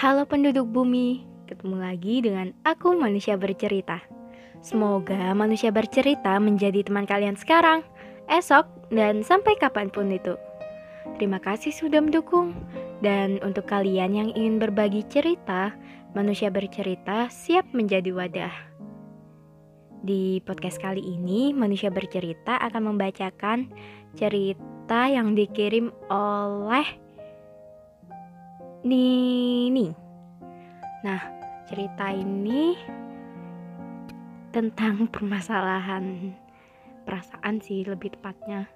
Halo penduduk bumi, ketemu lagi dengan aku manusia bercerita. Semoga manusia bercerita menjadi teman kalian sekarang, esok, dan sampai kapan pun itu. Terima kasih sudah mendukung. Dan untuk kalian yang ingin berbagi cerita, manusia bercerita siap menjadi wadah. Di podcast kali ini, manusia bercerita akan membacakan cerita yang dikirim oleh Nini. Nah, cerita ini tentang permasalahan perasaan sih lebih tepatnya.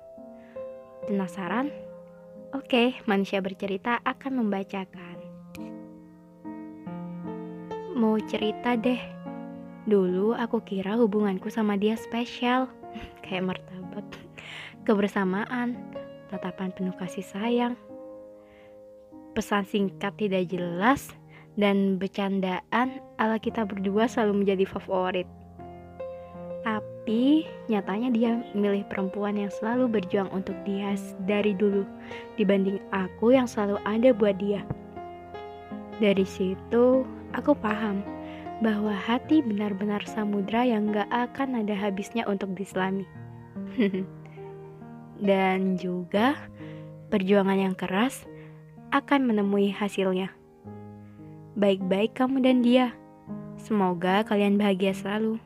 Penasaran? Oke, manusia bercerita akan membacakan. Mau cerita deh. Dulu aku kira hubunganku sama dia spesial, kayak martabat, kebersamaan, tatapan penuh kasih sayang, pesan singkat tidak jelas, dan bercandaan ala kita berdua selalu menjadi favorit. Tapi nyatanya dia milih perempuan yang selalu berjuang untuk dia dari dulu dibanding aku yang selalu ada buat dia. Dari situ aku paham bahwa hati benar-benar samudra yang gak akan ada habisnya untuk diselami. Dan juga perjuangan yang keras akan menemui hasilnya. Baik-baik kamu dan dia. Semoga kalian bahagia selalu.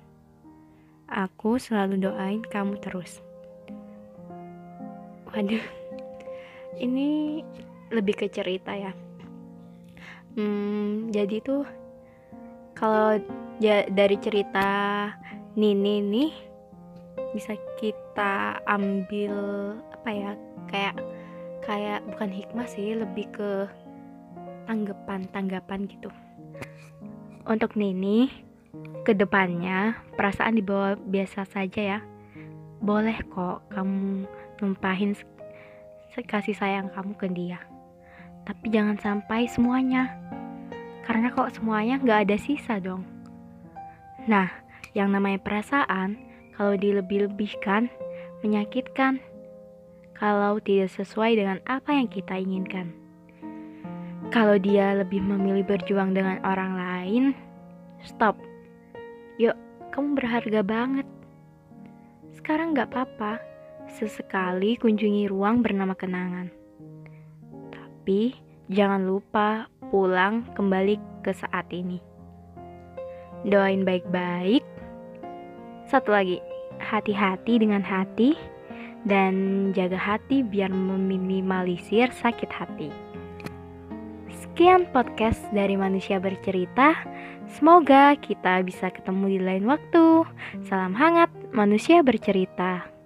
Aku selalu doain kamu terus. Waduh, ini lebih ke cerita ya. Hmm, jadi tuh kalau ya, dari cerita Nini nih bisa kita ambil apa ya kayak kayak bukan hikmah sih lebih ke tanggapan tanggapan gitu. Untuk Nini ke depannya perasaan dibawa biasa saja ya. Boleh kok kamu numpahin kasih sayang kamu ke dia. Tapi jangan sampai semuanya. Karena kok semuanya nggak ada sisa dong. Nah yang namanya perasaan kalau dilebih-lebihkan menyakitkan kalau tidak sesuai dengan apa yang kita inginkan kalau dia lebih memilih berjuang dengan orang lain stop Yuk, kamu berharga banget. Sekarang gak apa-apa, sesekali kunjungi ruang bernama kenangan. Tapi jangan lupa pulang kembali ke saat ini. Doain baik-baik. Satu lagi, hati-hati dengan hati dan jaga hati biar meminimalisir sakit hati. Sekian podcast dari manusia bercerita. Semoga kita bisa ketemu di lain waktu. Salam hangat, manusia bercerita.